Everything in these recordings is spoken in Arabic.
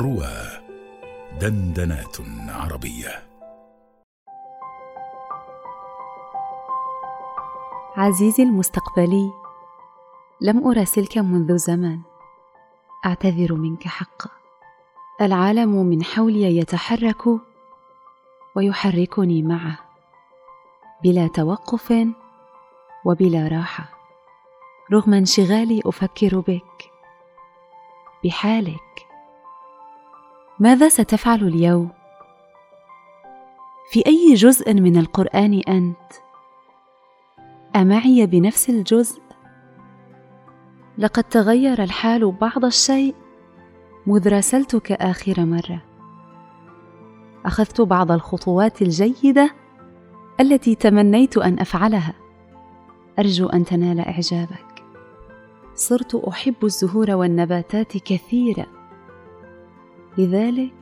روى دندنات عربية. عزيزي المستقبلي لم أراسلك منذ زمن أعتذر منك حقا. العالم من حولي يتحرك ويحركني معه بلا توقف وبلا راحة. رغم انشغالي أفكر بك بحالك ماذا ستفعل اليوم؟ في أي جزء من القرآن أنت؟ أمعي بنفس الجزء؟ لقد تغير الحال بعض الشيء مذ راسلتك آخر مرة. أخذت بعض الخطوات الجيدة التي تمنيت أن أفعلها. أرجو أن تنال إعجابك. صرت أحب الزهور والنباتات كثيرا. لذلك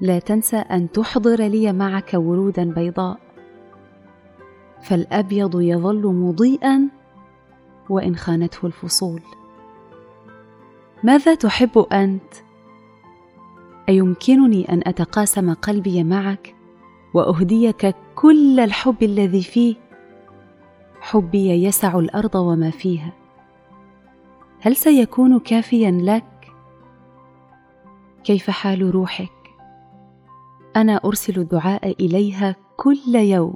لا تنسى أن تحضر لي معك ورودا بيضاء. فالأبيض يظل مضيئا وإن خانته الفصول. ماذا تحب أنت؟ أيمكنني أن أتقاسم قلبي معك وأهديك كل الحب الذي فيه؟ حبي يسع الأرض وما فيها. هل سيكون كافيا لك؟ كيف حال روحك؟ أنا أرسل الدعاء إليها كل يوم.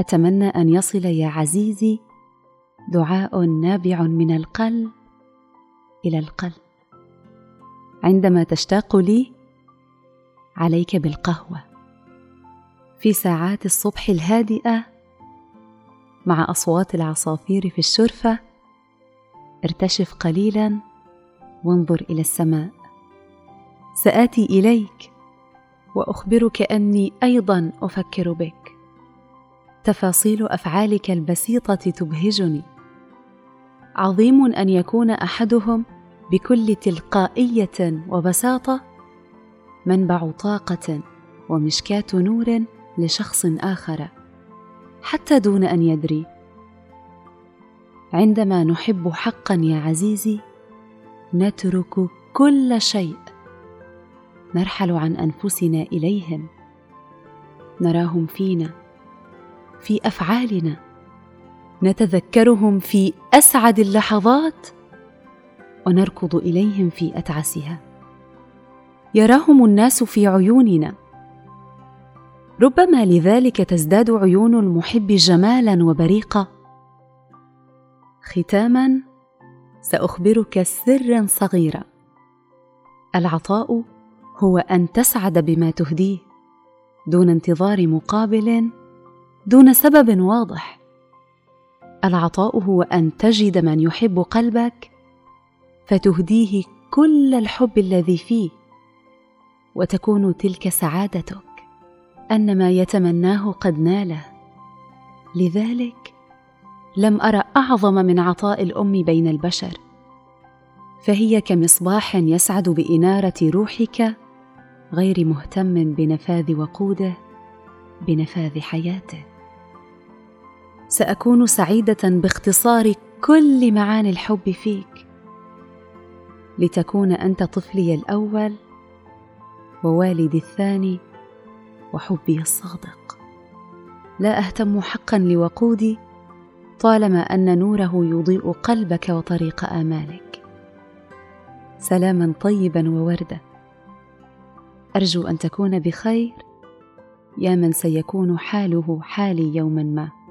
أتمنى أن يصل يا عزيزي دعاء نابع من القلب إلى القلب. عندما تشتاق لي عليك بالقهوة. في ساعات الصبح الهادئة مع أصوات العصافير في الشرفة ارتشف قليلا وانظر إلى السماء. سآتي إليك وأخبرك أني أيضا أفكر بك. تفاصيل أفعالك البسيطة تبهجني. عظيم أن يكون أحدهم بكل تلقائية وبساطة منبع طاقة ومشكاة نور لشخص آخر حتى دون أن يدري. عندما نحب حقا يا عزيزي نترك كل شيء نرحل عن أنفسنا إليهم. نراهم فينا في أفعالنا. نتذكرهم في أسعد اللحظات. ونركض إليهم في أتعسها. يراهم الناس في عيوننا. ربما لذلك تزداد عيون المحب جمالا وبريقه ختاما سأخبرك سرا صغيرا. العطاء هو أن تسعد بما تهديه دون انتظار مقابل دون سبب واضح. العطاء هو أن تجد من يحب قلبك فتهديه كل الحب الذي فيه وتكون تلك سعادتك أن ما يتمناه قد ناله. لذلك لم ارى أعظم من عطاء الأم بين البشر فهي كمصباح يسعد بإنارة روحك غير مهتم بنفاذ وقوده بنفاذ حياته. سأكون سعيدة باختصار كل معاني الحب فيك. لتكون أنت طفلي الأول ووالدي الثاني وحبي الصادق. لا أهتم حقا لوقودي طالما أن نوره يضيء قلبك وطريق آمالك. سلاما طيبا وورده أرجو أن تكون بخير. يا من سيكون حاله حالي يوما ما.